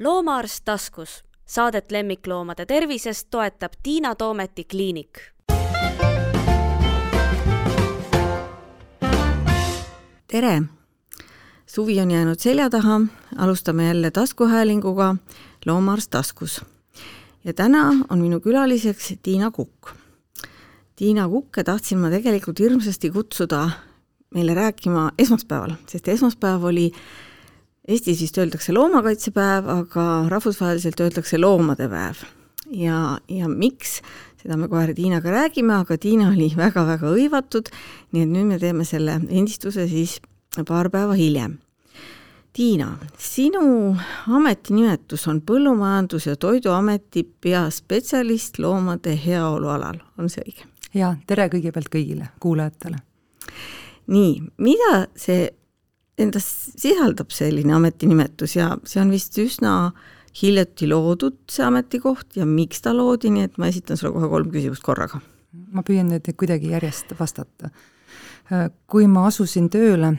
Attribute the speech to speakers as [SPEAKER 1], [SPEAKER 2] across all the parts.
[SPEAKER 1] loomaarst taskus. Saadet lemmikloomade tervisest toetab Tiina Toometi kliinik.
[SPEAKER 2] tere! suvi on jäänud selja taha, alustame jälle taskuhäälinguga Loomaarst taskus. ja täna on minu külaliseks Tiina Kukk. Tiina Kukke tahtsin ma tegelikult hirmsasti kutsuda meile rääkima esmaspäeval, sest esmaspäev oli Eestis vist öeldakse loomakaitsepäev, aga rahvusvaheliselt öeldakse loomade päev. ja, ja miks, seda me kohe Tiinaga räägime, aga Tiina oli väga-väga hõivatud, nii et nüüd me teeme selle endistuse siis paar päeva hiljem. Tiina, sinu ametinimetus on Põllumajandus- ja Toiduameti peaspetsialist loomade heaolu alal, on see õige?
[SPEAKER 3] jaa, tere kõigepealt kõigile kuulajatele!
[SPEAKER 2] nii, mida see endas sisaldab selline ametinimetus ja see on vist üsna hiljuti loodud, see ametikoht, ja miks ta loodi, nii et ma esitan sulle kohe kolm küsimust korraga.
[SPEAKER 3] ma püüan nüüd kuidagi järjest vastata. Kui ma asusin tööle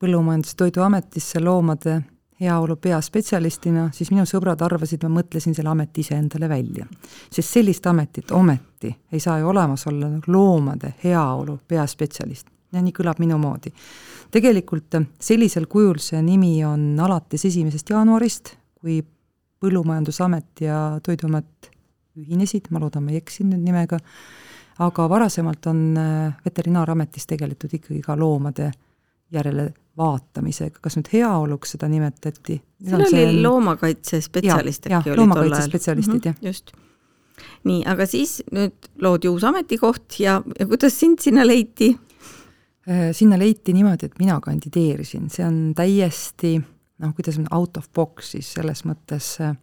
[SPEAKER 3] Põllumajandus- ja Toiduametisse loomade heaolu peaspetsialistina, siis minu sõbrad arvasid, ma mõtlesin selle ameti iseendale välja. sest sellist ametit ometi ei saa ju olemas olla loomade heaolu peaspetsialist ja nii kõlab minu moodi. tegelikult sellisel kujul see nimi on alates esimesest jaanuarist, kui Põllumajandusamet ja Toiduamet ühinesid, ma loodan, ma ei eksi nüüd nimega, aga varasemalt on äh, Veterinaarametis tegeletud ikkagi ka loomade järele vaatamisega, kas nüüd heaoluks seda nimetati?
[SPEAKER 2] seal oli see... loomakaitsespetsialist
[SPEAKER 3] äkki oli loomakaitsespetsialistid mm, -hmm,
[SPEAKER 2] just. nii, aga siis nüüd loodi uus ametikoht ja, ja kuidas sind sinna leiti?
[SPEAKER 3] Äh, sinna leiti niimoodi, et mina kandideerisin, see on täiesti noh, kuidas on out of box siis selles mõttes äh,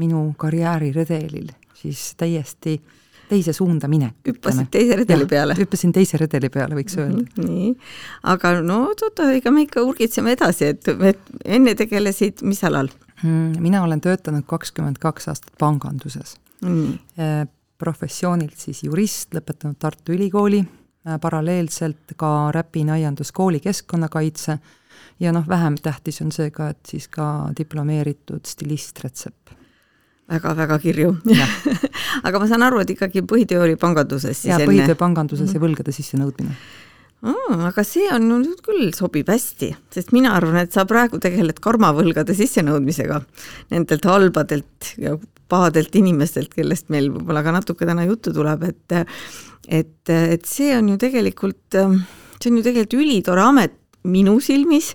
[SPEAKER 3] minu karjääriredelil siis täiesti teise suunda minek.
[SPEAKER 2] hüppasid teise redeli ja, peale?
[SPEAKER 3] hüppasin teise redeli peale, võiks öelda mm.
[SPEAKER 2] -hmm, nii, aga no oota, ega me ikka urgitseme edasi, et, et enne tegelesid mis alal
[SPEAKER 3] mm,? mina olen töötanud kakskümmend kaks aastat panganduses mm.. professioonilt siis jurist, lõpetanud Tartu Ülikooli paralleelselt ka Räpina aianduskooli keskkonnakaitse ja noh, vähem tähtis on see ka, et siis ka diplomeeritud stilist retsept
[SPEAKER 2] väga-väga kirju aga ma saan aru, et ikkagi põhitöö oli panganduses siis
[SPEAKER 3] ja, enne? põhitöö panganduses mm -hmm. ja võlgade sissenõudmine
[SPEAKER 2] mm,. aga see on nüüd küll, sobib hästi, sest mina arvan, et sa praegu tegeled karmavõlgade sissenõudmisega nendelt halbadelt ja pahadelt inimestelt, kellest meil võib-olla ka natuke täna juttu tuleb, et et, et see on ju tegelikult, see on ju tegelikult ülitore amet minu silmis,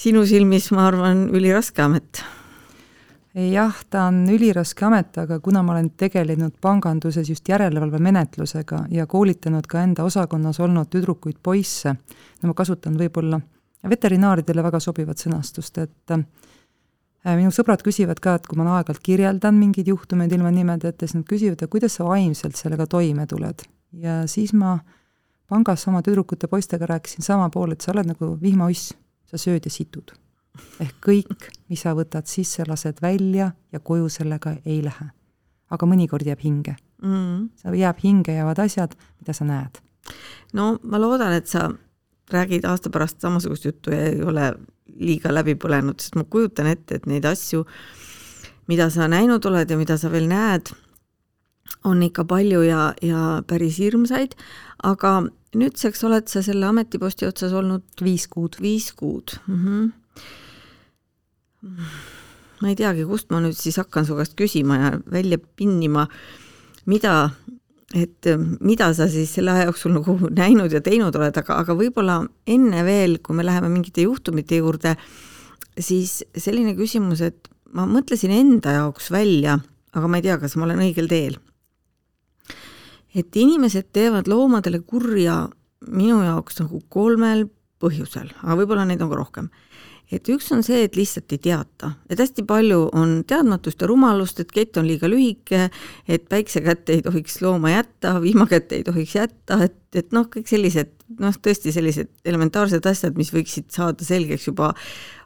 [SPEAKER 2] sinu silmis, ma arvan, üliraske amet.
[SPEAKER 3] Jah, ta on üliraske amet, aga kuna ma olen tegelenud panganduses just järelevalvemenetlusega ja koolitanud ka enda osakonnas olnud tüdrukuid-poisse, no ma kasutan võib-olla veterinaaridele väga sobivat sõnastust, et minu sõbrad küsivad ka, et kui ma aeg-ajalt kirjeldan mingeid juhtumeid ilma nimedeta, siis nad küsivad, et kuidas sa vaimselt sellega toime tuled. ja siis ma pangas oma tüdrukute-poistega rääkisin sama pool, et sa oled nagu vihmauss, sa sööd ja situd ehk kõik, mis sa võtad sisse, lased välja ja koju sellega ei lähe. aga mõnikord jääb hinge mm.. sa, jääb hinge, jäävad asjad, mida sa näed.
[SPEAKER 2] no ma loodan, et sa räägid aasta pärast samasugust juttu ja ei ole liiga läbi põlenud, sest ma kujutan ette, et neid asju, mida sa näinud oled ja mida sa veel näed, on ikka palju ja, ja päris hirmsaid, aga nüüdseks oled sa selle ametiposti otsas olnud
[SPEAKER 3] viis kuud.
[SPEAKER 2] viis kuud mm. -hmm ma ei teagi, kust ma nüüd siis hakkan su käest küsima ja välja pinnima, mida, et mida sa siis selle aja jooksul nagu näinud ja teinud oled, aga, aga võib-olla enne veel, kui me läheme mingite juhtumite juurde, siis selline küsimus, et ma mõtlesin enda jaoks välja, aga ma ei tea, kas ma olen õigel teel. et inimesed teevad loomadele kurja minu jaoks nagu kolmel põhjusel, aga võib-olla neid on ka rohkem et üks on see, et lihtsalt ei teata, et hästi palju on teadmatust ja rumalust, et kett on liiga lühike, et päikse kätte ei tohiks looma jätta, vihma kätte ei tohiks jätta, et, et noh, kõik sellised noh, tõesti sellised elementaarsed asjad, mis võiksid saada selgeks juba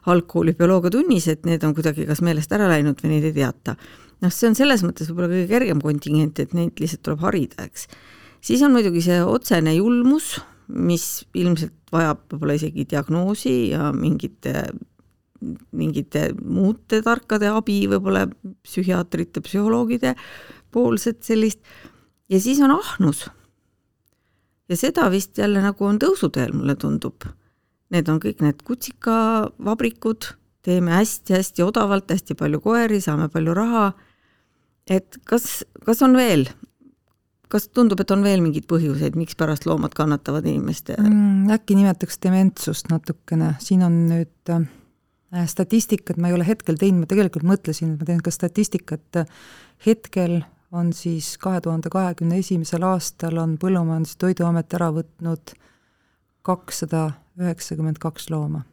[SPEAKER 2] algkooli bioloogiatunnis, et need on kuidagi kas meelest ära läinud või neid ei teata. noh, see on selles mõttes võib-olla kõige kergem kontingent, et neid lihtsalt tuleb harida, eks. siis on muidugi see otsene julmus mis ilmselt vajab võib-olla isegi diagnoosi ja mingite mingite muude tarkade abi, võib-olla psühhiaatrite, psühholoogide poolset sellist, ja siis on ahnus. ja seda vist jälle nagu on tõusuteel, mulle tundub. Need on kõik need kutsikavabrikud, teeme hästi-hästi odavalt, hästi palju koeri, saame palju raha, et kas, kas on veel kas tundub, et on veel mingeid põhjuseid, mikspärast loomad kannatavad inimeste
[SPEAKER 3] mm,? äkki nimetaks dementsust natukene, siin on nüüd äh, statistikat ma ei ole hetkel teinud, ma tegelikult mõtlesin, et ma teen ka statistikat, hetkel on siis kahe tuhande kahekümne esimesel aastal on Põllumajandus- ja Toiduamet ära võtnud kakssada üheksakümmend kaks looma.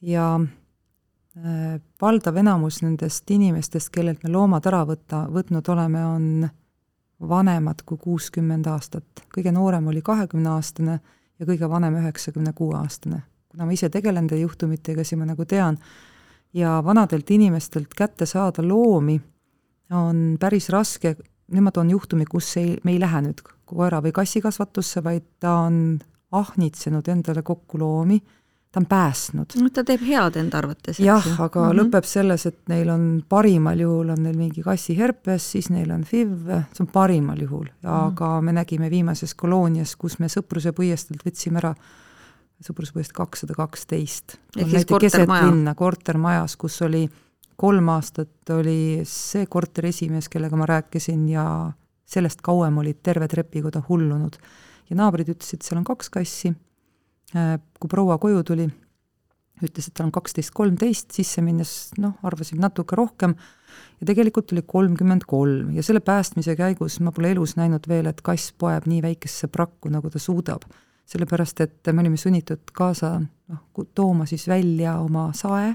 [SPEAKER 3] ja äh, valdav enamus nendest inimestest, kellelt me loomad ära võtta, võtnud oleme, on vanemad kui kuuskümmend aastat. kõige noorem oli kahekümneaastane ja kõige vanem üheksakümne kuue aastane. kuna ma ise tegelen nende juhtumitega, siis ma nagu tean, ja vanadelt inimestelt kätte saada loomi on päris raske, nüüd ma toon juhtumi, kus ei, me ei lähe nüüd koera- või kassikasvatusse, vaid ta on ahnitsenud endale kokku loomi ta on päästnud.
[SPEAKER 2] no ta teeb head enda arvates.
[SPEAKER 3] jah, aga mm -hmm. lõpeb selles, et neil on parimal juhul on neil mingi kassiherpes, siis neil on FIV, see on parimal juhul, aga mm -hmm. me nägime viimases koloonias, kus me Sõpruse puiesteelt võtsime ära Sõpruspuiest kakssada kaksteist. keset linna, kortermajas, kus oli kolm aastat oli see korteri esimees, kellega ma rääkisin ja sellest kauem oli terve trepikoda hullunud. ja naabrid ütlesid, seal on kaks kassi kui proua koju tuli, ütles, et tal on kaksteist, kolmteist, sisse minnes noh, arvasin natuke rohkem, ja tegelikult oli kolmkümmend kolm ja selle päästmise käigus ma pole elus näinud veel, et kass poeb nii väikesse prakku, nagu ta suudab. sellepärast, et me olime sunnitud kaasa noh, tooma siis välja oma sae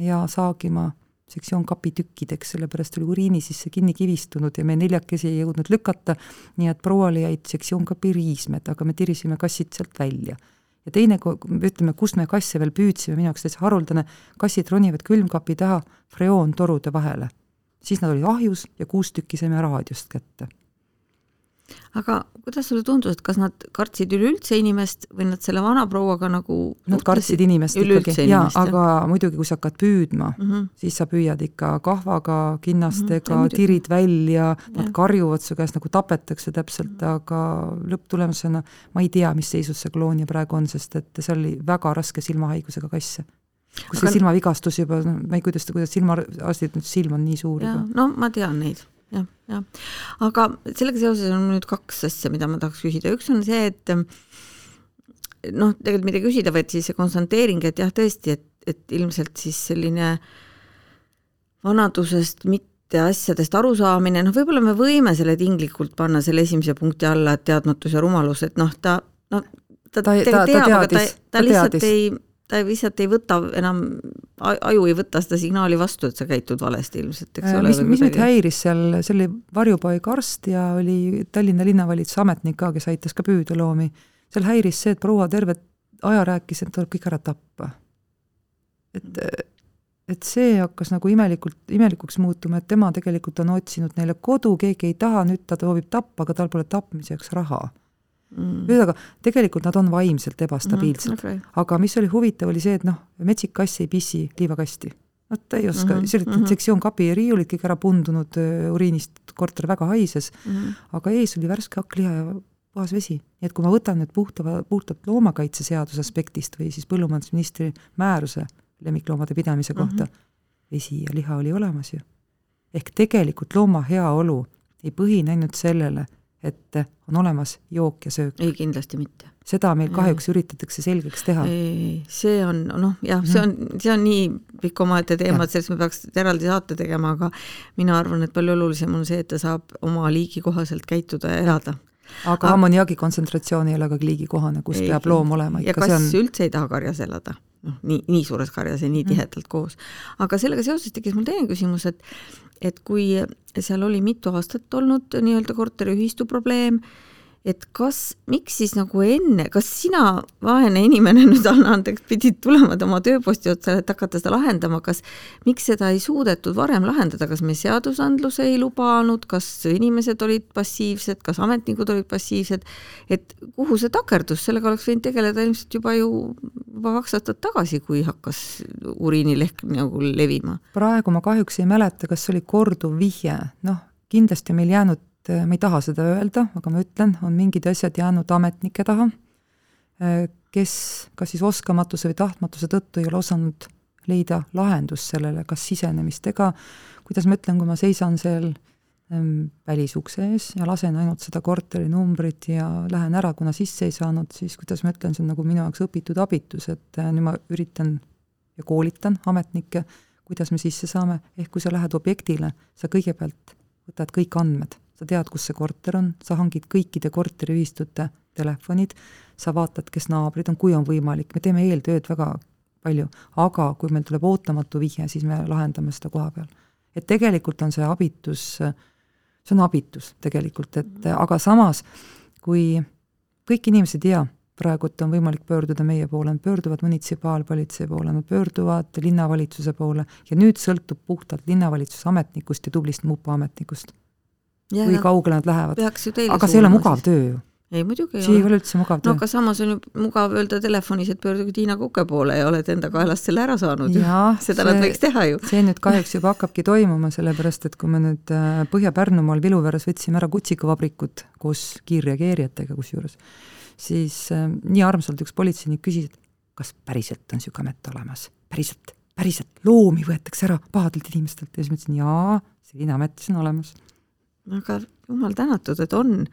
[SPEAKER 3] ja saagima sektsioonkapi tükkideks, sellepärast oli uriini sisse kinni kivistunud ja me neljakesi ei jõudnud lükata, nii et prouale jäid sektsioonkapi riismed, aga me tirisime kassid sealt välja ja teine, ütleme, kus me kasse veel püüdsime, minu jaoks täitsa haruldane, kassid ronivad külmkapi taha freoontorude vahele. siis nad olid ahjus ja kuus tükki saime raadiost kätte
[SPEAKER 2] aga kuidas sulle tundus, et kas nad kartsid üleüldse inimest või nad selle vana prouaga nagu
[SPEAKER 3] Nad kartsid inimest ikkagi, jaa, aga muidugi, kui sa hakkad püüdma mm, -hmm. siis sa püüad ikka kahvaga, kinnastega mm, -hmm, tirid välja, nad karjuvad su käest nagu tapetakse täpselt mm, -hmm. aga lõpptulemusena ma ei tea, mis seisus see koloonia praegu on, sest et seal oli väga raske silmahaigusega kasse kui aga... see silmavigastus juba, ma ei kujuta, kuidas silmaarstid, silm on nii suur
[SPEAKER 2] juba. no ma tean neid jah, jah. aga sellega seoses on nüüd kaks asja, mida ma tahaks küsida, üks on see, et noh, tegelikult mitte küsida, vaid siis see konstanteering, et jah, tõesti, et, et ilmselt siis selline vanadusest mitte asjadest arusaamine, noh, võib-olla me võime selle tinglikult panna selle esimese punkti alla, et teadmatus ja rumalus, et noh, ta, noh, ta, ta, ta, ta teab, aga ta, ta, ta lihtsalt teadis. ei ta lihtsalt ei võta enam, aju ei võta seda signaali vastu, et sa käitud valesti ilmselt, eks
[SPEAKER 3] äh, ole. mis, mis mind häiris seal, see oli varjupaigaarst ja oli Tallinna linnavalitsuse ametnik ka, kes aitas ka püüda loomi. seal häiris see, et proua terve aja rääkis, et tuleb kõik ära tappa. et, et see hakkas nagu imelikult, imelikuks muutuma, et tema tegelikult on otsinud neile kodu, keegi ei taha, nüüd ta soovib tappa, aga tal pole tapmiseks raha mm.. ühesõnaga, tegelikult nad on vaimselt ebastabiilsed mm, okay. aga mis oli huvitav, oli see, et noh, metsik kass ei pissi liivakasti. ta ei oska mm, -hmm, see oli mm -hmm. sektsioon kapi ja riiulid kõik ära pundunud uriinist, korter väga haises mm, -hmm. aga ees oli värske hakkliha ja puhas vesi. nii et kui ma võtan nüüd puhta, puhtalt loomakaitseseaduse aspektist või siis põllumajandusministri määruse lemmikloomade pidamise kohta mm, -hmm. vesi ja liha oli olemas ju. ehk tegelikult looma heaolu ei põhine ainult sellele, et on olemas jook ja söök.
[SPEAKER 2] ei, kindlasti mitte.
[SPEAKER 3] seda meil kahjuks ei. üritatakse selgeks teha.
[SPEAKER 2] see on noh, jah, see on, see on nii pikk omaette teema, et sellest me peaks eraldi saate tegema, aga mina arvan, et palju olulisem on see, et ta saab oma liigi kohaselt käituda ja elada
[SPEAKER 3] aga ammoniaagi kontsentratsioon ei ole ka liigikohane, kus ei, peab loom olema.
[SPEAKER 2] ja kass on... üldse ei taha karjas elada, noh, nii, nii suures karjas ja nii mhm. tihedalt mm. koos. aga sellega seoses tekkis mul teine küsimus, et et kui seal oli mitu aastat olnud nii-öelda korteriühistu probleem et kas, miks siis nagu enne, kas sina, vaene inimene nüüd anna andeks, pidid tulema oma tööposti otsa, et hakata seda lahendama, kas, miks seda ei suudetud varem lahendada, kas me seadusandlus ei lubanud, kas inimesed olid passiivsed, kas ametnikud olid passiivsed, et kuhu see takerdus, sellega oleks võinud tegeleda ilmselt juba ju, juba kaks aastat tagasi, kui hakkas uriinileht nagu levima?
[SPEAKER 3] praegu ma kahjuks ei mäleta, kas see oli korduv vihje, noh, kindlasti meil jäänud et ma ei taha seda öelda, aga ma ütlen, on mingid asjad jäänud ametnike taha, kes kas siis oskamatuse või tahtmatuse tõttu ei ole osanud leida lahendust sellele, kas sisenemistega, kuidas ma ütlen, kui ma seisan seal ähm, välisukse ees ja lasen ainult seda korterinumbrit ja lähen ära, kuna sisse ei saanud, siis kuidas ma ütlen, see on nagu minu jaoks õpitud abitus, et äh, nüüd ma üritan ja koolitan ametnikke, kuidas me sisse saame, ehk kui sa lähed objektile, sa kõigepealt võtad kõik andmed sa tead, kus see korter on, sa hangid kõikide korteriühistute telefonid, sa vaatad, kes naabrid on, kui on võimalik, me teeme eeltööd väga palju, aga kui meil tuleb ootamatu vihje, siis me lahendame seda koha peal. et tegelikult on see abitus, see on abitus tegelikult, et aga samas, kui kõik inimesed ei tea, praegu, et on võimalik pöörduda meie poole, nad pöörduvad munitsipaalpolitsei poole, nad pöörduvad linnavalitsuse poole ja nüüd sõltub puhtalt linnavalitsuse ametnikust ja tublist mupa ametnikust kui kaugele nad lähevad. aga see ei ole mugav töö ju
[SPEAKER 2] ei, muidugi
[SPEAKER 3] ei see ole. ei ole üldse mugav töö.
[SPEAKER 2] no aga samas on ju mugav öelda telefonis, et pöörduge Tiina Kuke poole ja oled enda kaelast selle ära saanud. seda see, nad võiks teha ju.
[SPEAKER 3] see nüüd kahjuks juba hakkabki toimuma, sellepärast et kui me nüüd äh, Põhja-Pärnumaal Viluveres võtsime ära kutsikavabrikut koos kiirreageerijatega kusjuures, siis äh, nii armsalt üks politseinik küsis, et kas päriselt on niisugune amet olemas, päriselt, päriselt, loomi võetakse ära pahadelt inimestelt ja siis ma ütlesin, jaa, selline amet siis on olemas
[SPEAKER 2] aga jumal tänatud, et on.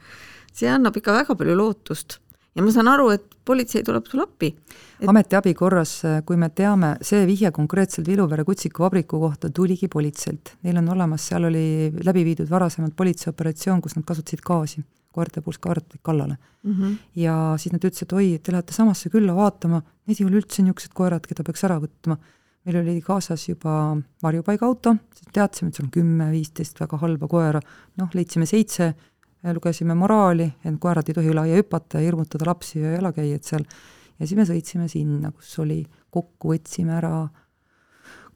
[SPEAKER 2] see annab ikka väga palju lootust ja ma saan aru, et politsei tuleb sulle appi
[SPEAKER 3] et.... ametiabi korras, kui me teame, see vihje konkreetselt Viluvere kutsikuvabriku kohta tuligi politseilt. Neil on olemas, seal oli läbi viidud varasemalt politseioperatsioon, kus nad kasutasid gaasi koerte puhul kaartid kallale mm. -hmm. ja siis nad ütlesid, et oi, te lähete samasse külla vaatama, need ei ole üldse niisugused koerad, keda peaks ära võtma meil oli kaasas juba varjupaigaauto, teadsime, et seal on kümme-viisteist väga halba koera, noh, leidsime seitse, lugesime moraali, et koerad ei tohi üle aia hüpata ja hirmutada lapsi ja jalakäijaid seal, ja siis me sõitsime sinna, kus oli, kokku võtsime ära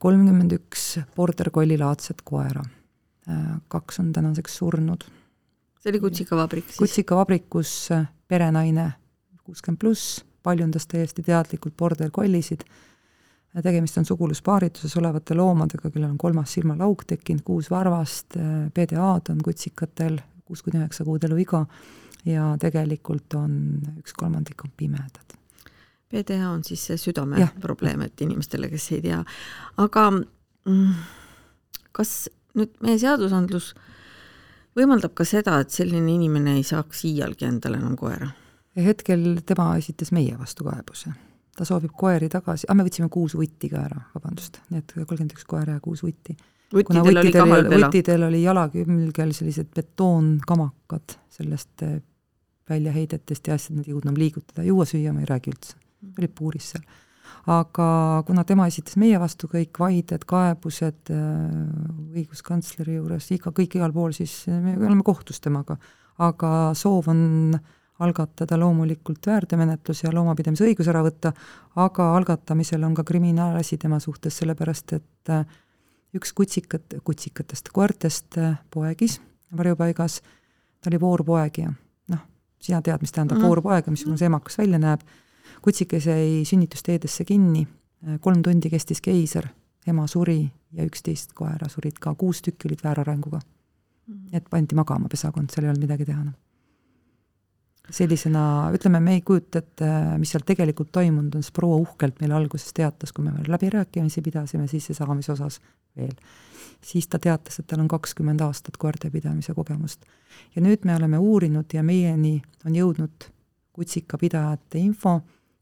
[SPEAKER 3] kolmkümmend üks border collie laadset koera. kaks on tänaseks surnud.
[SPEAKER 2] see oli kutsikavabrik siis?
[SPEAKER 3] kutsikavabrikus perenaine, kuuskümmend pluss, paljundas täiesti teadlikult border collisid tegemist on suguluspaarituses olevate loomadega, kellel on kolmas silmalauk tekkinud, kuus varvast, PDA-d on kutsikatel, kuus kuni üheksa kuud eluiga ja tegelikult on üks kolmandik on pimedad.
[SPEAKER 2] PDA on siis see südameprobleem, et inimestele, kes ei tea, aga mm, kas nüüd meie seadusandlus võimaldab ka seda, et selline inimene ei saaks iialgi endale enam koera?
[SPEAKER 3] hetkel tema esitas meie vastu kaebuse ta soovib koeri tagasi, ah me võtsime kuus vutti ka ära, vabandust, nii et kolmkümmend üks koera ja kuus vutti. kuna vuttidel oli, vuttidel oli jalakülgel sellised betoonkamakad sellest eh, väljaheidetest ja asjad, nad ei jõudnud enam liigutada, juua-süüa ma ei räägi üldse, olid puuris seal. aga kuna tema esitas meie vastu kõik vaided, kaebused äh, õiguskantsleri juures, iga, kõik igal pool, siis me oleme kohtus temaga. aga soov on äh, algatada loomulikult väärteomenetlus ja loomapidamise õigus ära võtta, aga algatamisel on ka kriminaalasi tema suhtes, sellepärast et äh, üks kutsikat, kutsikatest, koertest äh, poegis varjupaigas, ta oli voorpoeg ja noh, sina tead, mis tähendab mm voorpoeg ja missugune see emakas välja näeb, kutsikas jäi sünnitusteedesse kinni, äh, kolm tundi kestis keiser, ema suri ja üksteist koera surid ka, kuus tükki olid väärarenguga. -hmm. et pandi magama pesakond, seal ei olnud midagi teha enam no sellisena, ütleme, me ei kujuta ette, mis seal tegelikult toimunud on, sest proua uhkelt meile alguses teatas, kui me veel läbirääkimisi pidasime sissesaamise osas veel, siis ta teatas, et tal on kakskümmend aastat koertepidamise kogemust. ja nüüd me oleme uurinud ja meieni on jõudnud kutsikapidajate info,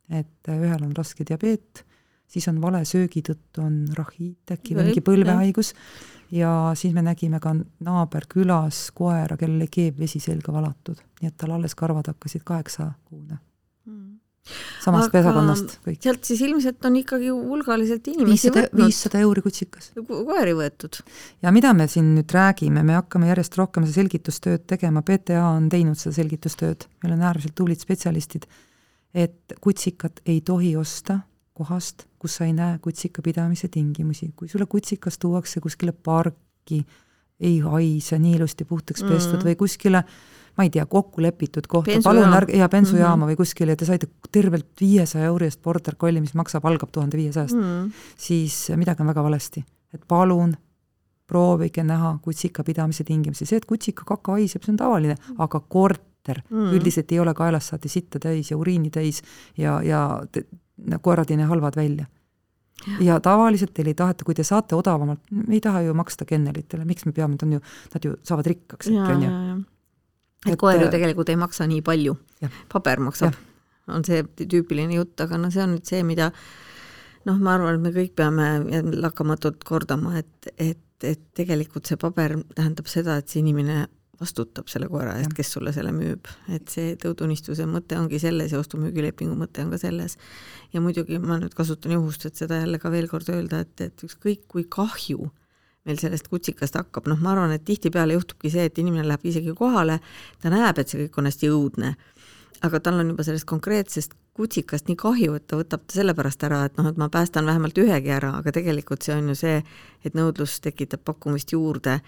[SPEAKER 3] et ühel on raske diabeet, siis on vale söögi tõttu on rahiit äkki või mingi põlvehaigus ja siis me nägime ka naaberkülas koera, kellele keebvesi selga valatud, nii et tal alles karvad hakkasid kaheksakuune mm.. samast pesakonnast kõik.
[SPEAKER 2] sealt siis ilmselt on ikkagi hulgaliselt inimesi
[SPEAKER 3] viissada,
[SPEAKER 2] võtnud.
[SPEAKER 3] viissada euri kutsikas.
[SPEAKER 2] ko- koeri võetud.
[SPEAKER 3] ja mida me siin nüüd räägime, me hakkame järjest rohkem seda selgitustööd tegema, PTA on teinud seda selgitustööd, meil on äärmiselt tublid spetsialistid, et kutsikat ei tohi osta kohast, kus sa ei näe kutsika pidamise tingimusi. kui sulle kutsikas tuuakse kuskile parki, ei haise, nii ilusti puhtaks pestud mm -hmm. või kuskile ma ei tea, kokku lepitud kohta, palun ärge, jaa, bensujaama mm -hmm. või kuskile te saite tervelt viiesaja euri eest border collie, mis maksab, algab tuhande viiesajast
[SPEAKER 2] Mm.
[SPEAKER 3] siis midagi on väga valesti. et palun proovige näha kutsika pidamise tingimusi, see, et kutsika kaka haiseb, see on tavaline, aga korter
[SPEAKER 2] Mm.
[SPEAKER 3] mm. üldiselt ei ole kaelast saati sitta täis ja uriini täis ja, ja te, ei näe halvad välja. ja tavaliselt teil ei taheta, kui te saate odavamalt, me ei taha ju maksta kennelitele, miks me peame, nad on ju, nad ju saavad rikkaks äkki, on ju.
[SPEAKER 2] et koer ju
[SPEAKER 3] äh,
[SPEAKER 2] tegelikult ei maksa nii palju. paber maksab, on see tüüpiline jutt, aga no see on nüüd see, mida noh, ma arvan, et me kõik peame lakkamatult kordama, et, et, et tegelikult see paber tähendab seda, et see inimene vastutab selle koera eest, kes sulle selle müüb, et see tõutunnistuse mõte ongi selles ja ostu-müügilepingu mõte on ka selles. ja muidugi ma nüüd kasutan juhust, et seda jälle ka veel kord öelda, et, et ükskõik kui kahju meil sellest kutsikast hakkab, noh, ma arvan, et tihtipeale juhtubki see, et inimene läheb isegi kohale, ta näeb, et see kõik on hästi õudne, aga tal on juba sellest konkreetsest kutsikast nii kahju, et ta võtab ta sellepärast ära, et noh, et ma päästan vähemalt ühegi ära, aga tegelikult see on ju see, et nõudlus tekitab pakkumist juurde.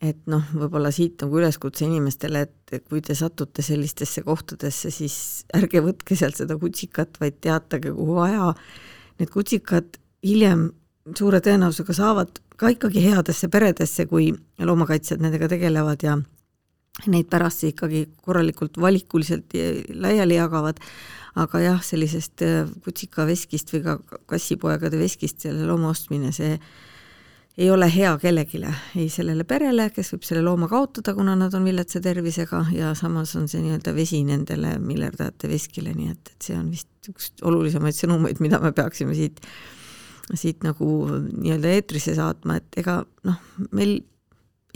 [SPEAKER 2] Et noh, võib-olla siit nagu üleskutse inimestele, et kui te satute sellistesse kohtadesse, siis ärge võtke sealt seda kutsikat, vaid teatage, kuhu vaja. Need kutsikad hiljem suure tõenäosusega saavad ka ikkagi headesse peredesse, kui loomakaitsjad nendega tegelevad ja neid pärast ikkagi korralikult valikuliselt laiali jagavad, aga jah, sellisest äh, kutsikaveskist või ka kassipoegade veskist selle looma ostmine, see ei ole hea kellelegi, ei sellele perele, kes võib selle looma kaotada, kuna nad on viletsa tervisega ja samas on see nii-öelda vesi nendele millerdajate veskile, nii et, et see on vist üks olulisemaid sõnumeid, mida me peaksime siit, siit nagu nii-öelda eetrisse saatma, et ega noh, meil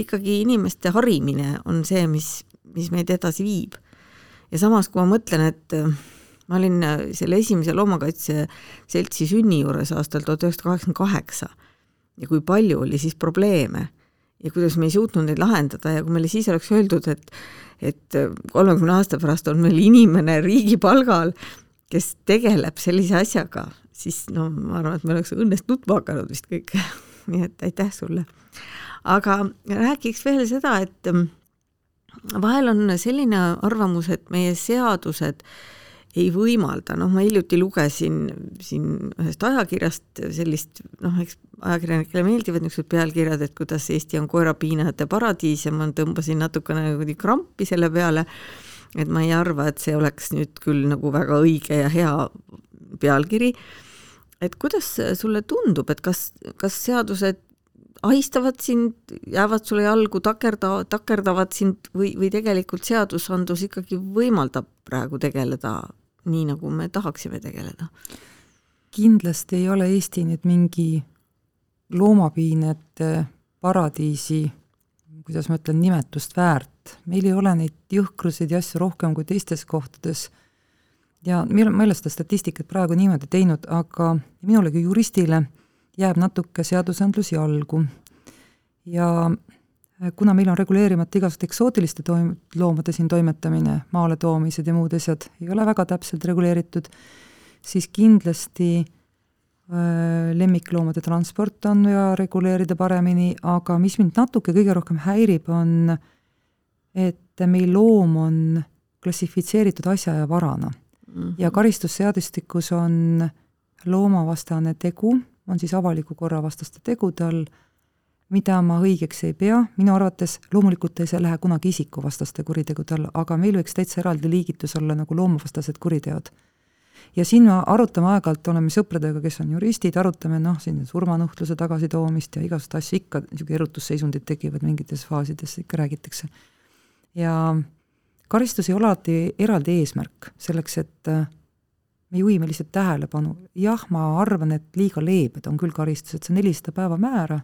[SPEAKER 2] ikkagi inimeste harimine on see, mis, mis meid edasi viib. ja samas, kui ma mõtlen, et äh, ma olin äh, selle esimese loomakaitse seltsi sünni juures aastal tuhat üheksasada kaheksakümmend kaheksa ja kui palju oli siis probleeme ja kuidas me ei suutnud neid lahendada ja kui meile siis oleks öeldud, et et kolmekümne aasta pärast on meil inimene riigi palgal, kes tegeleb sellise asjaga, siis no ma arvan, et me oleks õnnest nutma hakanud vist kõik. nii et aitäh sulle. aga räägiks veel seda, et mm, vahel on selline arvamus, et meie seadused ei võimalda, noh, ma hiljuti lugesin siin ühest ajakirjast sellist, noh, eks ajakirjanikele meeldivad niisugused pealkirjad, et kuidas Eesti on koerapiinajate paradiis ja ma tõmbasin natukene kuidagi krampi selle peale, et ma ei arva, et see oleks nüüd küll nagu väga õige ja hea pealkiri. et kuidas sulle tundub, et kas, kas seadused ahistavad sind, jäävad sulle jalgu, takerda, takerdavad sind või, või tegelikult seadusandlus ikkagi võimaldab praegu tegeleda nii, nagu me tahaksime tegeleda?
[SPEAKER 3] kindlasti ei ole Eesti nüüd mingi loomapiinete paradiisi, kuidas ma ütlen, nimetust väärt. meil ei ole neid jõhkruseid ja asju rohkem kui teistes kohtades. ja meil, ma ei ole seda statistikat praegu niimoodi teinud, aga minule kui juristile jääb natuke seadusandlus jalgu. ja kuna meil on reguleerimata igasugused eksootiliste toim-, loomade siin toimetamine, maale toomised ja muud asjad ei ole väga täpselt reguleeritud, siis kindlasti äh, lemmikloomade transport on vaja reguleerida paremini, aga mis mind natuke kõige rohkem häirib, on et meil loom on klassifitseeritud asja ja varana mm. -hmm. ja karistusseadustikus on loomavastane tegu, on siis avaliku korra vastaste tegude all, mida ma õigeks ei pea, minu arvates loomulikult ei lähe kunagi isikuvastaste kuritegude alla, aga meil võiks täitsa eraldi liigitus olla nagu loomavastased kuriteod. ja siin me arutame aeg-ajalt, oleme sõpradega, kes on juristid, arutame noh, siin surmanuhtluse tagasitoomist ja igasuguseid asju, ikka niisugune erutusseisundid tekivad mingites faasides, ikka räägitakse. ja karistus ei ole alati eraldi eesmärk, selleks et äh, me juhime lihtsalt tähelepanu, jah, ma arvan, et liiga leebed on küll karistused, see nelisada päeva määra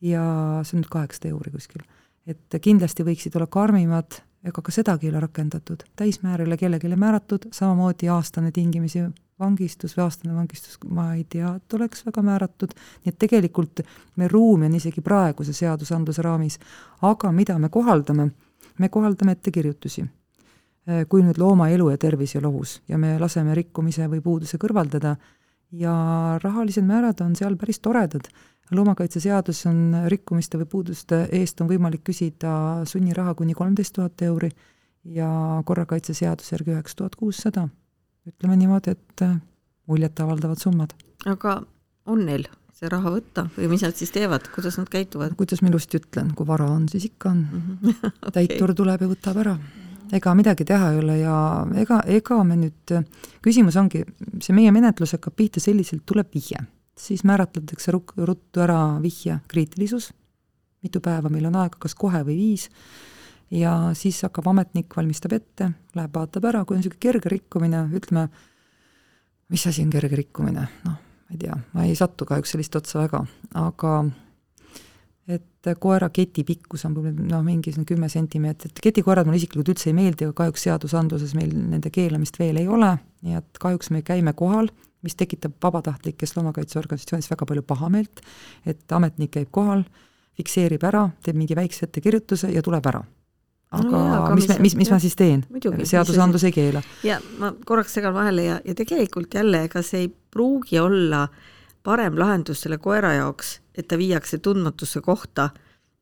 [SPEAKER 3] ja see on nüüd kaheksasada euri kuskil. et kindlasti võiksid olla karmimad ega ka sedagi ei ole rakendatud, täismäär ei ole kellelegi määratud, samamoodi aastane tingimisi vangistus või aastane vangistus, ma ei tea, et oleks väga määratud, nii et tegelikult meil ruumi on isegi praeguse seadusandluse raamis, aga mida me kohaldame, me kohaldame ettekirjutusi. kui nüüd looma elu ja tervis ei ole ohus ja me laseme rikkumise või puuduse kõrvaldada ja rahalised määrad on seal päris toredad loomakaitseseadus on rikkumiste või puuduste eest on võimalik küsida sunniraha kuni kolmteist tuhat euri ja korrakaitseseaduse järgi üheksa tuhat kuussada ütleme niimoodi, et äh, muljetavaldavad summad.
[SPEAKER 2] aga on neil see raha võtta või mis nad siis teevad, kuidas nad käituvad?
[SPEAKER 3] kuidas ma ilusti ütlen, kui vara on, siis ikka on mm. -hmm. okay. täitur tuleb ja võtab ära. Ega midagi teha ei ole ja ega, ega me nüüd, küsimus ongi, see meie menetlus hakkab pihta selliselt, tuleb vihje, siis määratletakse ruttu ära vihje kriitilisus, mitu päeva meil on aega, kas kohe või viis. Ja siis hakkab ametnik, valmistab ette, läheb vaatab ära, kui on niisugune kerge rikkumine, ütleme, mis asi on kerge rikkumine, noh, ma ei tea, ma ei satu kahjuks sellist otsa väga, aga et koera keti pikkus on noh, mingisugune kümme sentimeetrit, ketikoerad mulle isiklikult üldse ei meeldi, aga kahjuks seadusandluses meil nende keelamist veel ei ole, nii et kahjuks me käime kohal, mis tekitab vabatahtlikes loomakaitseorganisatsioonides väga palju pahameelt, et ametnik käib kohal, fikseerib ära, teeb mingi väikse ettekirjutuse ja tuleb ära aga, no jaa, aga mis, mis, mis, mis ma siis teen? seadusandlus ei keela.
[SPEAKER 2] ja ma korraks segan vahele ja, ja tegelikult jälle, ega see ei pruugi olla parem lahendus selle koera jaoks, et ta viiakse tundmatusse kohta,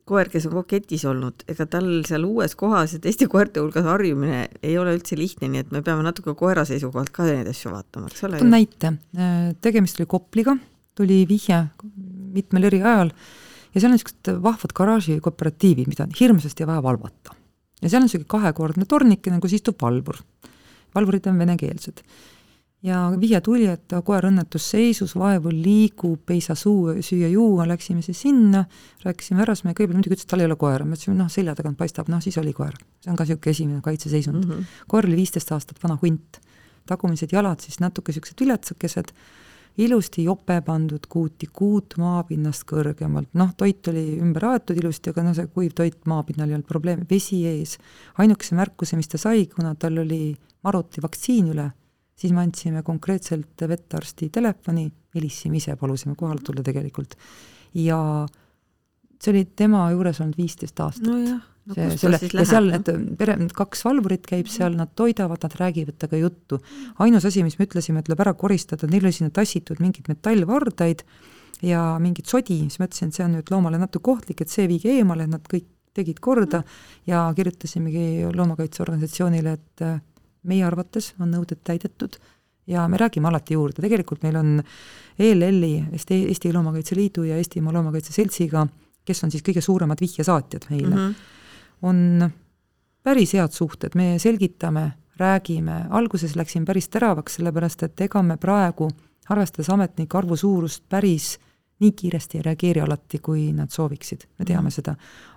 [SPEAKER 2] koer, kes on kogu ketis olnud, ega tal seal uues kohas ja teiste koerte hulgas harjumine ei ole üldse lihtne, nii et me peame natuke koera seisukohalt ka neid asju vaatama, eks ole.
[SPEAKER 3] toon näite, tegemist oli Kopliga, tuli vihje mitmel eri ajal ja seal on niisugused vahvad garaažikooperatiivid, mida on hirmsasti vaja valvata ja seal on niisugune kahekordne tornikene, kus istub valvur. valvurid on venekeelsed. Ja vihje tuli, et koer õnnetusseisus, vaevu liigub, ei saa suu, süüa-juua, läksime siis sinna, rääkisime härrasmehega, kõigepealt muidugi ütles, et tal ei ole koera, ma ütlesin, noh, selja tagant paistab, noh, siis oli koer. see on ka niisugune esimene kaitseseisund mm. -hmm. koer oli viisteist aastat vana hunt, tagumised jalad siis natuke niisugused viletsakesed ilusti jope pandud kuuti, kuut maapinnast kõrgemalt, noh, toit oli ümber aetud ilusti, aga noh, see kuiv toit maapinnal ei olnud probleemi, vesi ees. ainukese märkuse, mis ta sai, kuna tal oli maruti vaktsiin üle, siis me andsime konkreetselt vetarsti telefoni, helistasime ise, palusime kohale tulla tegelikult. ja see oli tema juures olnud viisteist aastat.
[SPEAKER 2] nojah
[SPEAKER 3] no, see, selle, ja seal need pere, need kaks valvurit käib seal, nad toidavad, nad räägivad temaga juttu. ainus asi, mis me ütlesime, tuleb ära koristada, neil oli sinna tassitud mingeid metallvardaid ja mingit sodi, siis ma ütlesin, et see on nüüd loomale natuke ohtlik, et see viige eemale, et nad kõik tegid korda ja kirjutasimegi loomakaitseorganisatsioonile, et meie arvates on nõuded täidetud ja me räägime alati juurde, tegelikult meil on ELL-i, Eesti, Eesti Loomakaitse Liidu ja Eestimaa Loomakaitse Seltsiga, kes on siis kõige suuremad vihjesaatjad meile mm, -hmm on päris head suhted, me selgitame, räägime, alguses läksin päris teravaks, sellepärast et ega me praegu, arvestades ametnike arvu suurust, päris nii kiiresti ei reageeri alati, kui nad sooviksid, me teame mm. seda.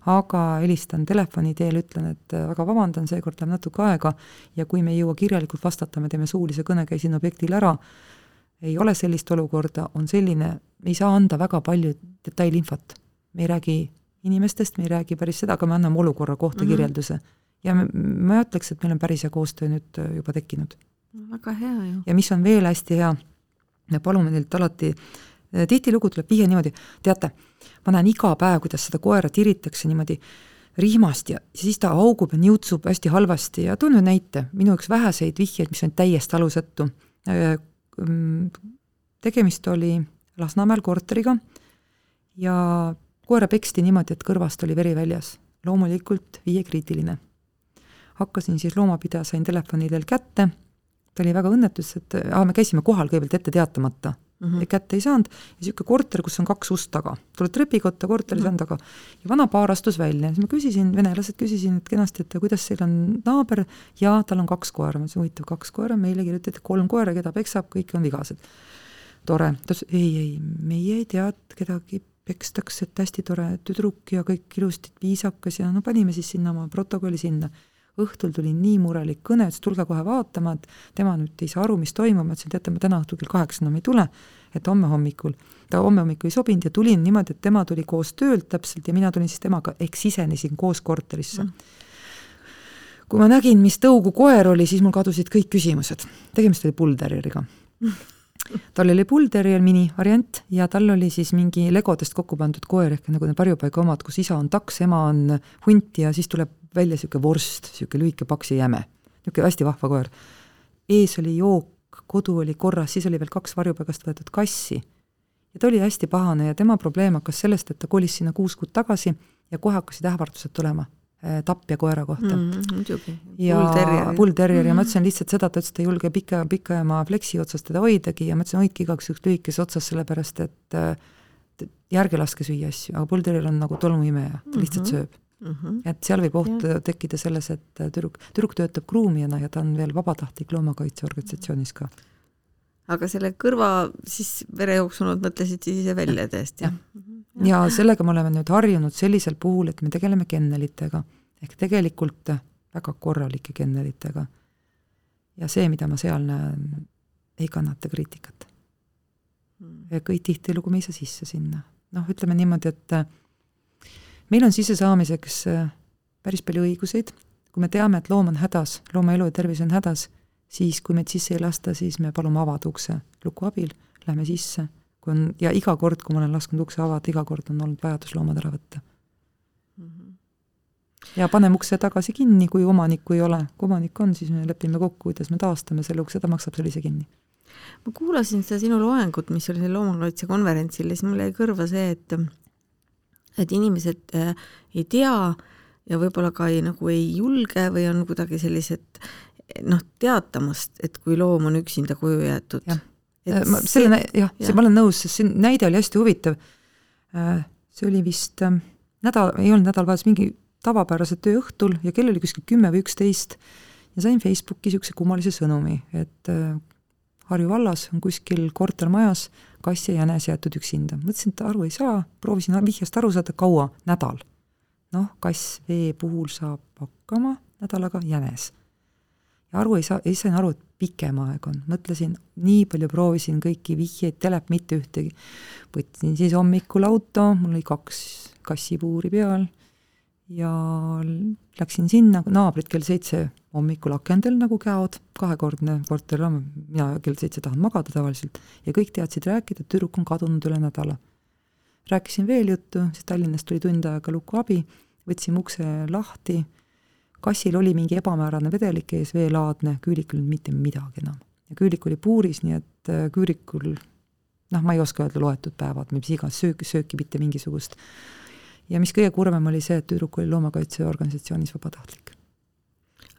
[SPEAKER 3] aga helistan telefoni teel, ütlen, et väga vabandan, seekord läheb natuke aega ja kui me ei jõua kirjalikult vastata, me teeme suulise kõne, käisin objektil ära, ei ole sellist olukorda, on selline, me ei saa anda väga palju detailinfot. me ei räägi inimestest, me ei räägi päris seda, aga me anname olukorra kohta mm -hmm. kirjelduse. ja ma ütleks, et meil on päris hea koostöö nüüd äh, juba tekkinud.
[SPEAKER 2] väga hea ju.
[SPEAKER 3] ja mis on veel hästi hea, me palume neilt alati, äh, tihtilugu tuleb vihje niimoodi, teate, ma näen iga päev, kuidas seda koera tiritakse niimoodi rihmast ja siis ta augub ja niutsub hästi halvasti ja toon ühe näite, minu üks väheseid vihjeid, mis on täiesti alusetu. Äh, mm, tegemist oli Lasnamäel korteriga ja koera peksti niimoodi, et kõrvast oli veri väljas. loomulikult viiekriitiline. hakkasin siis loomapidaja, sain telefoni teel kätte, ta oli väga õnnetus, et aa, me käisime kohal kõigepealt ette teatamata mm, -hmm. kätte ei saanud, ja niisugune korter, kus on kaks ust taga, tuled trepikotta, korteris mm -hmm. taga, ja vana paar astus välja, siis ma küsisin, venelased küsisin, et kenasti, et kuidas teil on naaber, ja tal on kaks koera, ma ütlesin, huvitav, kaks koera, meile kirjutati kolm koera, keda peksab, kõik on vigased. tore, ta ütles, ei, ei, meie ei tea kedagi pekstakse, et hästi tore tüdruk ja kõik ilusti viisakas ja no panime siis sinna oma protokolli sinna. Õhtul tuli nii murelik kõne, ütles tulge kohe vaatama, et tema nüüd ei saa aru, mis toimub, ma ütlesin, teate, ma täna õhtul kell kaheksa enam ei tule, et homme hommikul, ta homme hommikul ei sobinud ja tulin niimoodi, et tema tuli koos töölt täpselt ja mina tulin siis temaga, ehk sisenesin koos korterisse mm kui ma nägin, mis tõugu koer oli, siis mul kadusid kõik küsimused. tegemist oli bullterrieriga. Tal oli bullterrier mini variant ja tal oli siis mingi legodest kokku pandud koer ehk nagu need varjupaiga omad, kus isa on taks, ema on hunt ja siis tuleb välja niisugune vorst, niisugune lühike paks ja jäme. niisugune hästi vahva koer. ees oli jook, kodu oli korras, siis oli veel kaks varjupaigast võetud kassi. ja ta oli hästi pahane ja tema probleem hakkas sellest, et ta kolis sinna kuus kuud tagasi ja kohe hakkasid ähvardused tulema tapja koera kohta
[SPEAKER 2] mm,. muidugi.
[SPEAKER 3] ja bullterrier ja ma ütlesin lihtsalt seda, ta ütles, et ta ei julge pika, pikema fleksi otsas teda hoidagi ja ma ütlesin, hoidke igaks juhuks lühikese otsas, sellepärast et järge laske süüa asju, aga bullterrier on nagu tolmuimeja, ta lihtsalt mm -hmm. sööb mm. -hmm. et seal võib oht ja. tekkida selles, et tüdruk, tüdruk töötab kruumijana ja ta on veel vabatahtlik loomakaitseorganisatsioonis ka
[SPEAKER 2] aga selle kõrva siis verejooksnud mõtlesid siis ise välja täiesti?
[SPEAKER 3] jah ja. sellega me oleme nüüd harjunud sellisel puhul, et me tegeleme kennelitega ehk tegelikult väga korralike kennelitega. ja see, mida ma seal näen, ei kannata kriitikat hmm.. kõik tihtilugu me ei saa sisse sinna. noh, ütleme niimoodi, et meil on sissesaamiseks päris palju õiguseid, kui me teame, et loom on hädas, looma elu ja tervis on hädas siis kui meid sisse ei lasta, siis me palume avada ukse luku abil, lähme sisse, kui on, ja iga kord, kui ma olen lasknud ukse avada, iga kord on olnud vajadus loomad ära võtta mm. -hmm. ja paneme ukse tagasi kinni, kui omanikku ei ole, kui omanik on, siis me lepime kokku, kuidas me taastame selle ukse, ta maksab selle ise kinni.
[SPEAKER 2] ma kuulasin seda sinu loengut, mis oli seal loomakaitsekonverentsil ja siis mul jäi kõrva see, et et inimesed äh, ei tea ja võib-olla ka ei, nagu ei julge või on kuidagi sellised noh, teatamast, et kui loom on üksinda koju jäetud.
[SPEAKER 3] Äh, ma selle, jah, see, ma olen nõus, sest see näide oli hästi huvitav. Äh, see oli vist ähm, nädal, ei olnud nädalavahetus, mingi tavapärase töö õhtul ja kell oli kuskil kümme või üksteist ja sain Facebooki niisuguse kummalise sõnumi, et äh, Harju vallas on kuskil kortermajas kass ja jänes jäetud üksinda. mõtlesin, et aru ei saa, proovisin vihjest aru saada, kaua, nädal. noh, kass vee puhul saab hakkama nädalaga, jänes ja aru ei saa, ei saanud aru, et pikem aeg on, mõtlesin, nii palju proovisin kõiki vihjeid, telep mitte ühtegi. võtsin siis hommikul auto, mul oli kaks kassipuuri peal. Ja läksin sinna, naabrid kell seitse hommikul akendel nagu käod, kahekordne korter on, mina kell seitse tahan magada tavaliselt, ja kõik teadsid rääkida, et tüdruk on kadunud üle nädala. rääkisin veel juttu, siis Tallinnast tuli tund aega lukuabi, võtsime ukse lahti kassil oli mingi ebamäärane vedelik ees, veelaadne, küülikul mitte midagi enam. ja küülik oli puuris, nii et äh, küürikul noh, ma ei oska öelda loetud päevad, mis iganes, sööki, sööki mitte mingisugust. ja mis kõige kurvem oli see, et tüdruk oli loomakaitseorganisatsioonis vabatahtlik.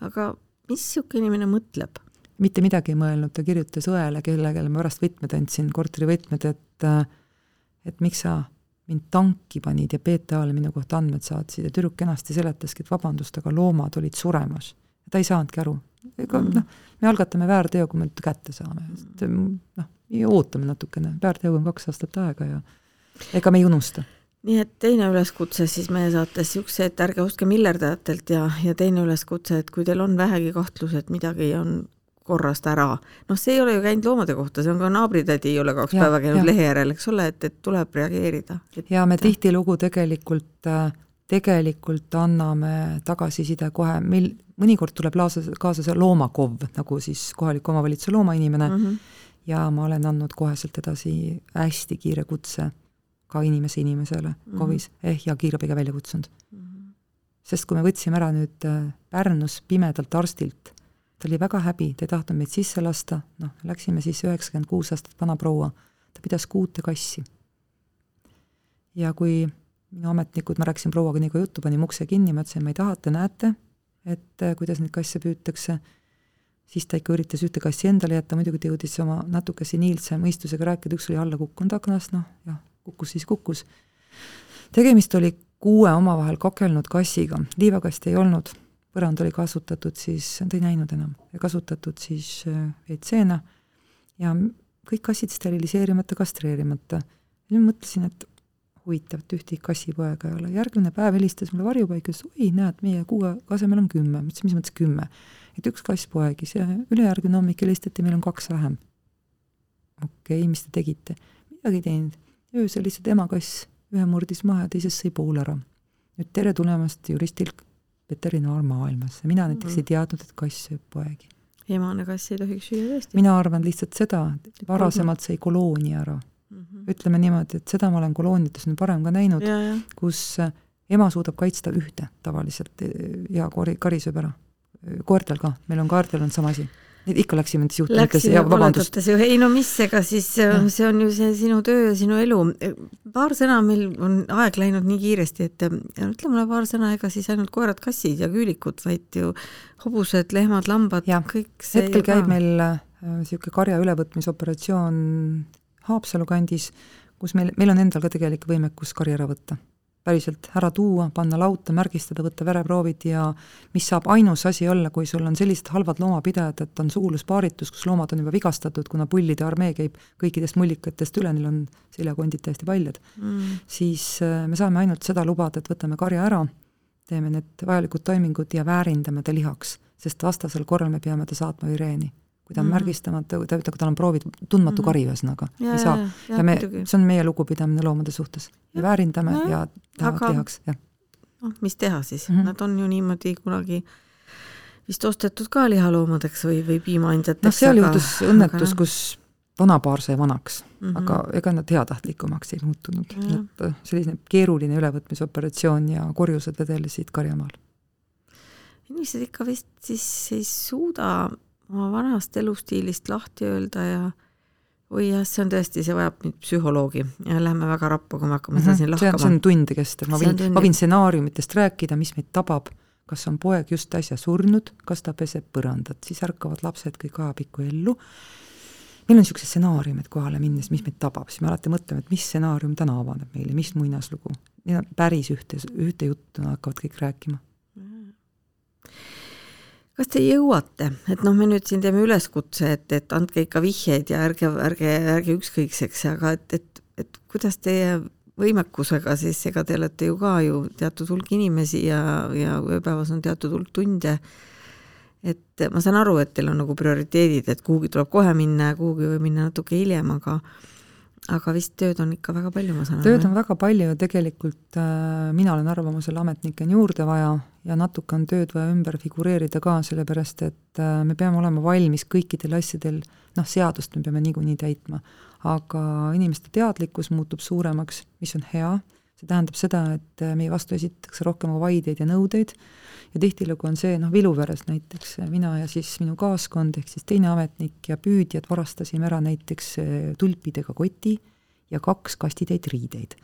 [SPEAKER 2] aga mis niisugune inimene mõtleb?
[SPEAKER 3] mitte midagi ei mõelnud, ta kirjutas õele, kellele ma pärast võtmed andsin, korterivõtmed, et äh, et miks sa mind tanki panid ja PTA-le minu kohta andmed saatsid ja tüdruk kenasti seletaski, et vabandust, aga loomad olid suremas. ta ei saanudki aru. ega mm. noh, me algatame väärteo, kui me ta kätte saame, sest noh, ootame natukene, väärteoga on kaks aastat aega ja ega me ei unusta
[SPEAKER 2] nii et teine üleskutse siis meie saates niisuguse, et ärge ostke miljardäratelt ja, ja teine üleskutse, et kui teil on vähegi kahtlus, et midagi on korrast ära. noh, see ei ole ju käinud loomade kohta, see on ka naabritädi ei ole kaks ja, päeva käinud ja. lehe järel, eks ole, et, et tuleb reageerida.
[SPEAKER 3] ja me tihtilugu tegelikult, tegelikult anname tagasiside kohe, meil mõnikord tuleb laasa, kaasa see loomakov, nagu siis kohaliku omavalitsuse loomainimene mm, -hmm. ja ma olen andnud koheselt edasi hästi kiire kutse ka inimese inimesele mm -hmm. KOV-is eh, ja kiirabiga välja kutsunud mm. -hmm. sest kui me võtsime ära nüüd äh, Pärnus pimedalt arstilt ta oli väga häbi, ta ei tahtnud meid sisse lasta, noh, läksime siis üheksakümmend kuus aastat vana proua, ta pidas kuute kassi. ja kui minu ametnikud, ma rääkisin prouaga nii kui juttu, panime ukse kinni, ma ütlesin, ma ei taha, te näete, et äh, kuidas neid kasse püütakse, siis ta ikka üritas ühte kassi endale jätta, muidugi ta jõudis oma natuke seniilse mõistusega rääkida, üks oli alla kukkunud aknast, noh jah, kukkus siis kukkus. tegemist oli kuue omavahel kakelnud kassiga, liivakasti ei olnud põrand oli kasutatud siis, ta ei näinud enam, kasutatud siis WC-na äh, ja kõik kassid steriliseerimata, kastreerimata. ja ma mõtlesin, et huvitav, et ühtegi kassipoega ei ole, järgmine päev helistas mulle varjupaik ütles, oi, näed, meie kuue asemel on kümme, ma ütlesin, mis mõttes kümme? et üks kass poegis ja ülejärgmine hommik helistati, meil on kaks vähem. okei okay,, mis te tegite? midagi ei teinud, öösel lihtsalt ema kass ühe murdis maha ja teisest sõi pool ära. nüüd tere tulemast juristil veterinaarmaailmas ja mina näiteks
[SPEAKER 2] Mhm.
[SPEAKER 3] ei teadnud, et kass sööb poegi.
[SPEAKER 2] emane kass ei tohiks süüa tõesti.
[SPEAKER 3] mina arvan lihtsalt seda, et varasemalt sai koloonia ära. ütleme niimoodi, et seda ma olen kolooniates nüüd varem ka näinud, kus äh, ema suudab kaitsta ühte tavaliselt ja kori, kari sööb ära. koertel ka, meil on koertel on sama asi. Ikka läksime nendesse juhtumitesse ja vabandust,
[SPEAKER 2] ei no mis, ega siis äh,
[SPEAKER 3] Jah.
[SPEAKER 2] see on ju see sinu töö ja sinu elu. paar sõna, meil on aeg läinud nii kiiresti, et äh, ütle mulle paar sõna, ega siis ainult koerad, kassid ja küülikud, vaid ju hobused, lehmad, lambad, kõik see
[SPEAKER 3] hetkel
[SPEAKER 2] ju ka.
[SPEAKER 3] käib meil niisugune karja ülevõtmisoperatsioon Haapsalu kandis, kus meil, meil on endal ka tegelik võimekus kari ära võtta. Päriselt ära tuua, panna lauta, märgistada, võtta vereproovid ja mis saab ainus asi olla, kui sul on sellised halvad loomapidajad, et on suguluspaaritus, kus loomad on juba vigastatud, kuna pullide armee käib kõikidest mullikatest üle, neil on seljakondid täiesti paljad,
[SPEAKER 2] mm.
[SPEAKER 3] siis äh, me saame ainult seda lubada, et võtame karja ära, teeme need vajalikud toimingud ja väärindame ta lihaks, sest vastasel korral me peame ta saatma üreeni. Kui ta on
[SPEAKER 2] Mhm.
[SPEAKER 3] märgistamata, kui ta, kui tal on proovid, tundmatu
[SPEAKER 2] Mhm.
[SPEAKER 3] kari ühesõnaga,
[SPEAKER 2] ja,
[SPEAKER 3] ei saa.
[SPEAKER 2] ja,
[SPEAKER 3] ja
[SPEAKER 2] ja
[SPEAKER 3] me, see on meie lugupidamine loomade suhtes. me väärindame
[SPEAKER 2] Nojah.
[SPEAKER 3] ja tahavad
[SPEAKER 2] Aga-
[SPEAKER 3] lihaks, jah.
[SPEAKER 2] noh, mis teha siis mm. -hmm. nad on ju niimoodi kunagi vist ostetud ka lihaloomadeks või, või piimaandjateks.
[SPEAKER 3] noh, seal juhtus õnnetus,
[SPEAKER 2] noh.
[SPEAKER 3] kus vanapaar sai vanaks mm. -hmm. aga ega nad heatahtlikumaks ei muutunud. Et äh, selline keeruline ülevõtmisoperatsioon ja korjused vedelesid karjamaal.
[SPEAKER 2] inimesed ikka vist siis ei suuda oma vanast elustiilist lahti öelda ja oi jah, see on tõesti, see vajab nüüd psühholoogi. Ja lähme väga rappa, kui me hakkame seda siin
[SPEAKER 3] Mhm. see on,
[SPEAKER 2] lahkama.
[SPEAKER 3] tunde kestev, ma võin, ma võin stsenaariumitest rääkida, mis meid tabab, kas on poeg just äsja surnud, kas ta peseb põrandat, siis ärkavad lapsed kõik ajapikku ellu. meil on niisugused stsenaariumid kohale minnes, mis meid tabab, siis me alati mõtleme, et mis stsenaarium täna avaneb meile, mis muinaslugu. Need on päris ühte, ühte juttu nad hakkavad kõik rääkima.
[SPEAKER 2] Kas te jõuate, et noh, me nüüd siin teeme üleskutse, et, et andke ikka vihjeid ja ärge, ärge, ärge ükskõikseks, aga et, et, et kuidas teie võimekusega siis, ega te olete ju ka ju teatud hulk inimesi ja, ja ööpäevas on teatud hulk tunde, et ma saan aru, et teil on nagu prioriteedid, et kuhugi tuleb kohe minna ja kuhugi võib minna natuke hiljem, aga aga vist tööd on ikka väga palju, ma saan aru.
[SPEAKER 3] tööd on väga palju ja tegelikult äh, mina olen arvamusel, ametnikke on juurde vaja ja natuke on tööd vaja ümber figureerida ka, sellepärast et äh, me peame olema valmis kõikidel asjadel, noh, seadust me peame niikuinii täitma, aga inimeste teadlikkus muutub suuremaks, mis on hea, see tähendab seda, et äh, meie vastu esitatakse rohkem vaideid ja nõudeid ja tihtilugu on see, noh, Viluveres näiteks mina ja siis minu kaaskond, ehk siis teine ametnik ja püüdjad varastasime ära näiteks eh, tulpidega koti ja kaks kastitäit riideid.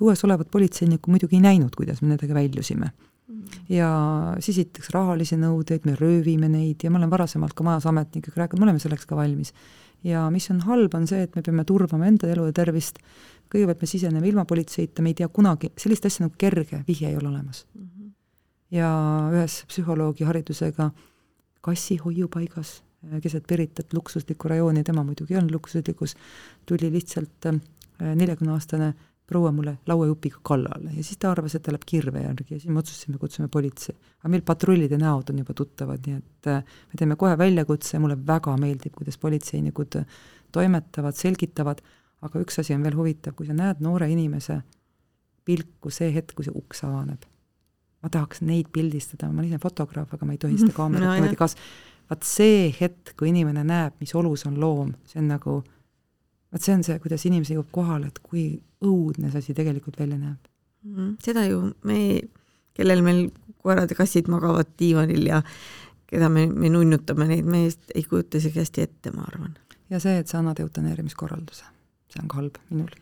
[SPEAKER 3] õues olevat politseinikku muidugi ei näinud, kuidas me nendega väljusime. ja siis esitatakse rahalisi nõudeid, me röövime neid ja ma olen varasemalt ka majas ametnikega rääkinud, me oleme selleks ka valmis. ja mis on halb, on see, et me peame turvama enda elu ja tervist, kõigepealt me siseneme ilma politseita, me ei tea kunagi, sellist asja nagu kerge vihje ei ole olemas. Ja ühes psühholoogi haridusega kassi hoiupaigas äh, keset Piritat luksuslikku rajooni, tema muidugi olnud luksuslikus, tuli lihtsalt neljakümneaastane proua mulle lauajupiga kallale ja siis ta arvas, et ta läheb kirve järgi ja siis me otsustasime, kutsume politsei. aga meil patrullide näod on juba tuttavad, nii et äh, me teeme kohe väljakutse, mulle väga meeldib, kuidas politseinikud toimetavad, selgitavad, aga üks asi on veel huvitav, kui sa näed noore inimese pilku see hetk, kui see uks avaneb ma tahaks neid pildistada, ma olen ise fotograaf, aga ma ei tohi seda kaamerat
[SPEAKER 2] No,
[SPEAKER 3] niimoodi kaas-, vaat see hetk, kui inimene näeb, mis olus on loom, see on nagu, vot see on see, kuidas inimene jõuab kohale, et kui õudne see asi tegelikult välja näeb.
[SPEAKER 2] Mhm. seda ju me, kellel meil koerad ja kassid magavad diivanil ja keda me, me nunnutame neid, me ei kujuta isegi hästi ette, ma arvan.
[SPEAKER 3] ja see, et sa annad eutaneerimiskorralduse, see on ka halb minul.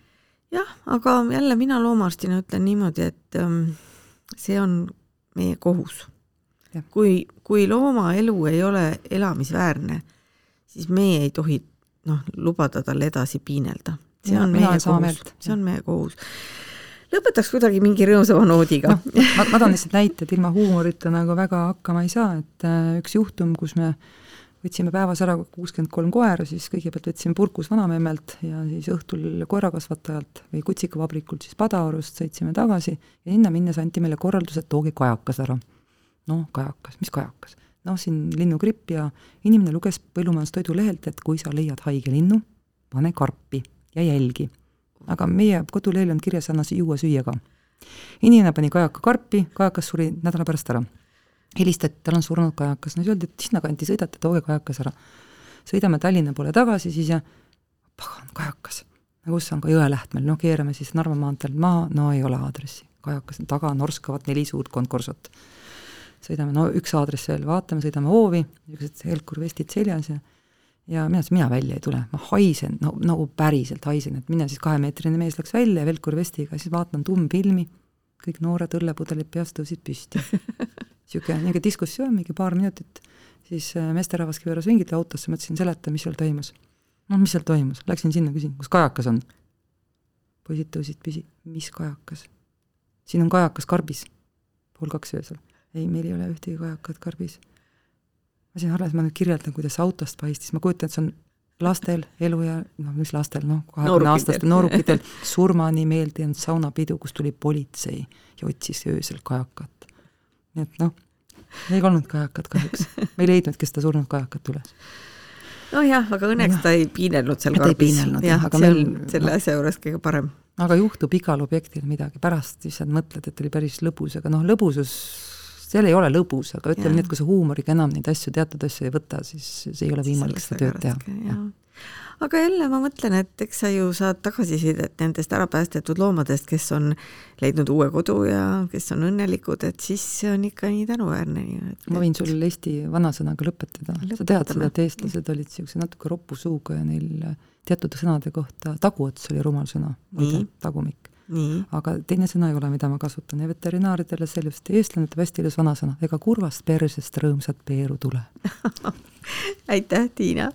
[SPEAKER 2] jah, aga jälle mina loomaarstina ütlen niimoodi, et ähm, see on meie kohus. Kui, kui looma elu ei ole elamisväärne, siis meie ei tohi noh, lubada tal edasi piinelda. see on meie kohus see on meie kohus. lõpetaks kuidagi mingi rõõmsama noodiga
[SPEAKER 3] noh, ma, ma toon lihtsalt näite, et ilma huumorita nagu väga hakkama ei saa, et äh, üks juhtum, kus me võtsime päevas ära kuuskümmend kolm koera, siis kõigepealt võtsime purkus vanamemmelt ja siis õhtul koerakasvatajalt või kutsikavabrikult siis Padaorust sõitsime tagasi ja sinna minnes anti meile korraldus, et tooge kajakas ära. noh, kajakas, mis kajakas? noh, siin linnugripp ja inimene luges põllumajandustoidu lehelt, et kui sa leiad haige linnu, pane karpi ja jälgi. aga meie kodulehel on kirjas, anna juua süüa ka. inimene pani kajaka karpi, kajakas suri nädala pärast ära helistati, tal on surnud kajakas, no siis öeldi, et sinnakanti sõidate, tooge kajakas ära. sõidame Tallinna poole tagasi siis ja pagan, kajakas. no kus on ka Jõelähtmel, no keerame siis Narva maanteelt maha, no ei ole aadressi. kajakas taga norskavad neli suurt konkursot. sõidame, no üks aadress veel, vaatame, sõidame hoovi, niisugused Helkur vestid seljas ja ja mina ütlesin, mina välja ei tule, ma haisen, no nagu päriselt haisen, et mine siis kahemeetrine mees läks välja Velkur vestiga, siis vaatan tummfilmi, kõik noored õllepudelid peas tõusid püsti. niisugune, niisugune diskussioon, mingi paar minutit, siis äh, meesterahvas keeras ringid autosse, ma ütlesin, seleta, mis seal toimus. noh, mis seal toimus, läksin sinna, küsin, kus kajakas on? poisid tõusid püsi, mis kajakas? siin on kajakas karbis, pool kaks öösel. ei, meil ei ole ühtegi kajakat karbis ma siin alles, ma nüüd kirjeldan, kuidas autost paistis, ma kujutan, et see on lastel elu ja noh, mis lastel, noh, kahekümne aastastel noorukitel surmani meeldinud saunapidu, kus tuli politsei ja otsis öösel kajakat. Nii et noh, ei olnud kajakat kahjuks, me ei leidnudki seda surnud kajakat üles
[SPEAKER 2] nojah, aga õnneks ta ei piinelnud seal
[SPEAKER 3] karbis.
[SPEAKER 2] jah, see on selle no, asja juures kõige parem.
[SPEAKER 3] aga juhtub igal objektil midagi, pärast lihtsalt mõtled, et oli päris lõbus, aga noh, lõbusus seal ei ole lõbus, aga ütleme nii, et kui sa huumoriga enam neid asju, teatud asju ei võta, siis, siis ei ole võimalik seda tööd teha.
[SPEAKER 2] Aga jälle ma mõtlen, et eks sa ju saad tagasisidet nendest ära päästetud loomadest, kes on leidnud uue kodu ja kes on õnnelikud, et siis see on ikka nii tänuväärne.
[SPEAKER 3] ma võin sul Eesti vanasõnaga lõpetada, sa tead seda, et eestlased olid niisuguse natuke ropu suuga ja neil teatud sõnade kohta, taguots oli rumal sõna, tagumik aga teine sõna ei ole, mida ma kasutan. Ja veterinaaridele sellest, eestlane ütleb hästi ilus vanasõna, ega kurvast persest rõõmsat peeru tule.
[SPEAKER 2] Aitäh, Tiina!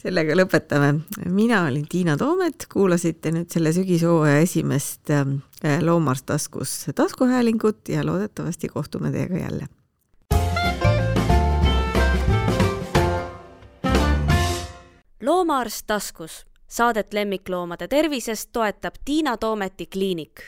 [SPEAKER 2] sellega lõpetame. mina olin Tiina Toomet, kuulasite nüüd selle sügishooaja esimest ähm, Loomaarst taskus taskuhäälingut ja loodetavasti kohtume teiega jälle.
[SPEAKER 1] loomaarst taskus Saadet lemmikloomade tervisest toetab Tiina Toometi kliinik